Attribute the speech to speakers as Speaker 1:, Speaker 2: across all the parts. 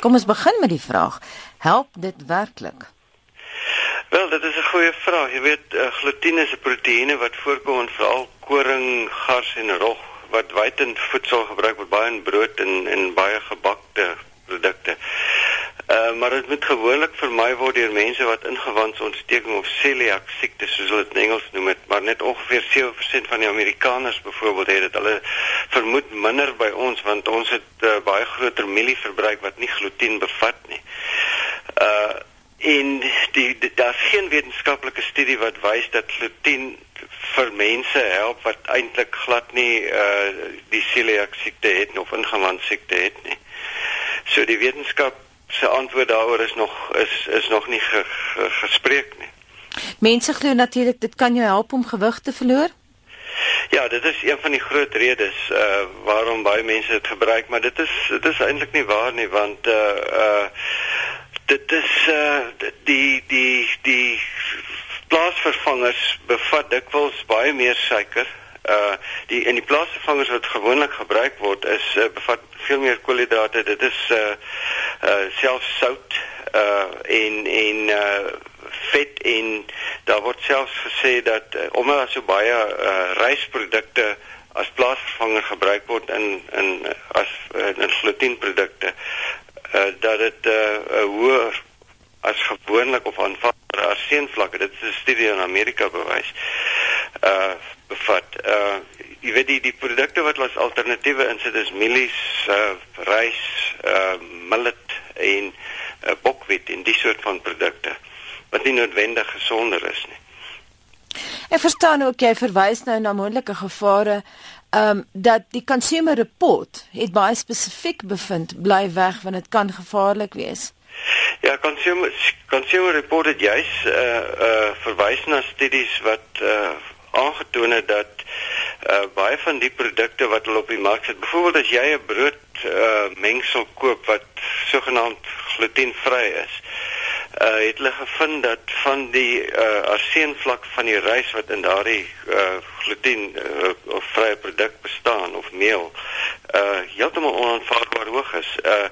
Speaker 1: Kom ons begin met die vraag: Help dit werklik?
Speaker 2: Wel, dit is 'n goeie vraag. Jy weet, uh, glutien is 'n proteïene wat voorkom in veral koring, gars en rog wat wyd in voedsel gebruik word, baie in brood en en baie gebakte produkte. Uh, maar dit moet gewoonlik vermy word deur mense wat ingewandsontsteking of celiac siekte soos hulle dit in Engels noem het, maar net ongeveer 7% van die Amerikaners byvoorbeeld het dit. Hulle vermoed minder by ons want ons het uh, baie groter mielieverbruik wat nie gluten bevat nie. Uh en die, die daar's geen wetenskaplike studie wat wys dat gluten vir mense help wat eintlik glad nie uh die celiac siekte het of ingewand siekte het nie. So die wetenskap se antwoord daaroor is nog is is nog nie ge, ge, gespreek nie.
Speaker 1: Mense glo natuurlik dit kan jou help om gewig te verloor.
Speaker 2: Ja, dit is een van die groot redes uh waarom baie mense dit gebruik, maar dit is dit is eintlik nie waar nie want uh uh dit is uh die die die plaasvervangers bevat dikwels baie meer suiker. Uh die in die plaasvervangers wat gewoonlik gebruik word is uh, bevat veel meer koolhidrate. Dit is uh uh selfs sout uh en en uh vet en daar word selfs gesê dat uh, omdat daar so baie uh rysprodukte as plaasvervanger gebruik word in in as uh, in glutenprodukte uh, dat dit 'n uh, hoër as gewoonlik of aanvaarbare arseenvlakke dit is 'n studie in Amerika bewys uh bevat. Uh jy weet die die produkte wat as alternatiewe insit is mielies uh rys uh millet en uh, bokwit en die soort van produkte wat nie noodwendig gesonder is nie
Speaker 1: Ek verstaan ook jy verwys nou na moontlike gevare ehm um, dat die consumer report het baie spesifiek bevind bly weg want dit kan gevaarlik wees.
Speaker 2: Ja, consumer consumer report het juis uh uh verwys na studies wat uh aangetoon het dat uh baie van die produkte wat hulle op die mark sit, byvoorbeeld as jy 'n brood uh mengsel koop wat sogenaamd glutenvry is, uh het hulle gevind dat van die uh arseenvlak van die rys wat in daardie uh gluten uh, of vrye produk bestaan of meel uh heeltemal onaanvaarbaar hoog is. Uh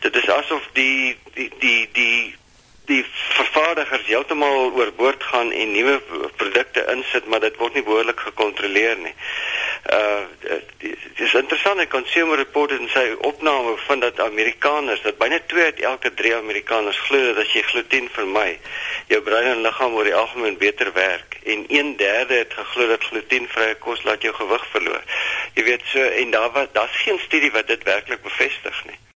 Speaker 2: dit is asof die die die die die vervaardigers heeltemal oorboord gaan en nuwe produkte insit maar dit word nie behoorlik gekontroleer nie. Uh dit is interessant ek consumer report en sy opname van dat Amerikaners dat byna 2 uit elke 3 Amerikaners glo dat as jy gluten vermy, jou brein en liggaam oor die algemeen beter werk en 1/3 het geglo dat glutenvrye kos laat jou gewig verloor. Jy weet so en daar was daar's geen studie wat dit werklik bevestig nie.